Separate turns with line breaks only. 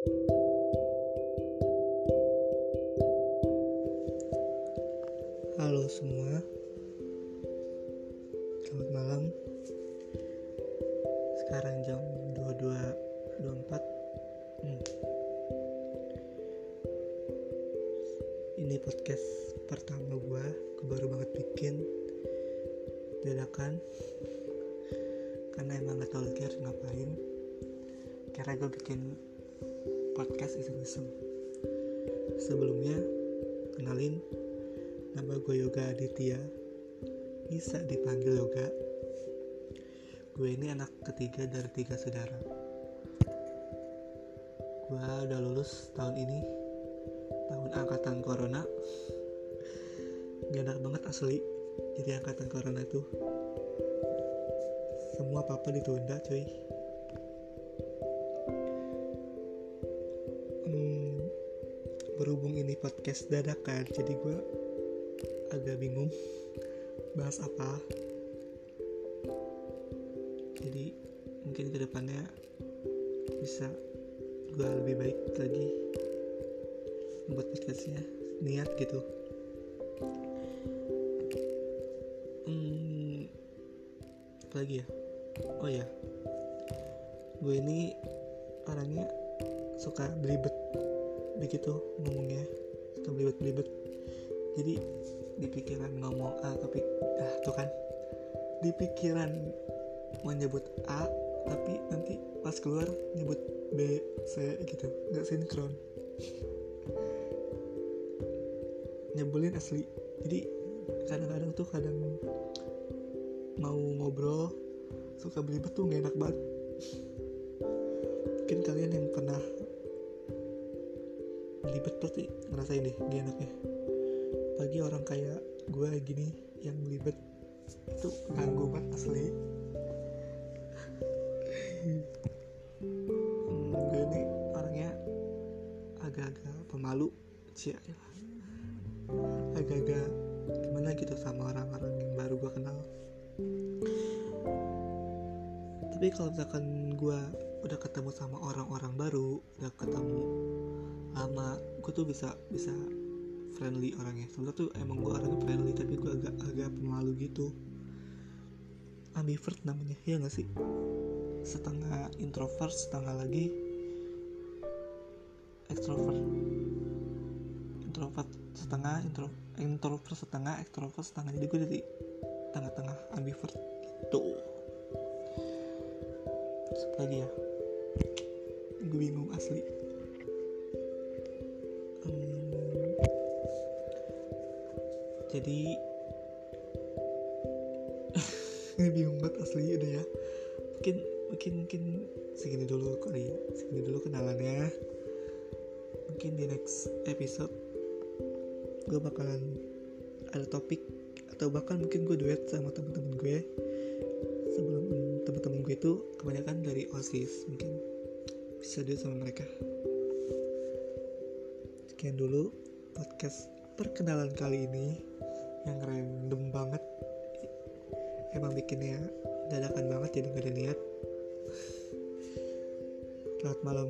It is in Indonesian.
Halo semua. Selamat malam. Sekarang jam 22.24 hmm. Ini podcast pertama gue Gue baru banget bikin Dadakan. Karena emang gak tau lagi harus ngapain. Karena gue bikin podcast iseng-iseng Sebelumnya Kenalin Nama gue Yoga Aditya. Bisa dipanggil Yoga. Gue ini anak ketiga dari tiga saudara. Gue udah lulus tahun ini Tahun angkatan corona. Gak enak banget asli Jadi angkatan corona tuh. Semua apa-apa ditunda cuy berhubung ini podcast dadakan jadi gue agak bingung bahas apa. Jadi mungkin ke depannya bisa gue lebih baik lagi membuat podcastnya. Niat gitu. Hmm, lagi ya? Oh ya gue ini orangnya suka belibet begitu ngomongnya suka belibet belibet jadi di pikiran ngomong A tapi ah tuh kan? Di pikiran mau nyebut A tapi nanti pas keluar nyebut B C gitu. Nggak sinkron. Nyebelin asli. Jadi kadang-kadang tuh kadang mau ngobrol suka belibet tuh nggak enak banget. Mungkin kalian yang pernah belibet pasti ngerasain deh gak enaknya. Bagi orang kayak gue gini yang belibet itu ganggu banget asli. Hmm, gue ini orangnya agak-agak pemalu sih agak-agak gimana gitu sama orang-orang yang baru gue kenal. Tapi kalau misalkan gue udah ketemu sama orang-orang baru udah ketemu gue tuh bisa bisa friendly orangnya. Sebenarnya tuh emang gue orangnya friendly tapi gue agak agak pemalu gitu. Ambivert namanya ya gak sih? Setengah introvert setengah lagi extrovert. Introvert setengah intro introvert setengah extrovert setengah. Jadi gue dari tengah-tengah ambivert gitu. Lagi ya jadi ini bingung banget asli udah ya. Mungkin mungkin mungkin segini dulu kali ya segini dulu kenalannya. Mungkin di next episode gue bakalan ada topik atau bahkan mungkin gue duet sama temen-temen gue. Sebelum temen-temen gue itu kebanyakan dari osis mungkin bisa duet sama mereka. Sekian dulu podcast perkenalan kali ini yang random banget. Emang bikinnya dadakan banget jadi gak ada niat selamat malam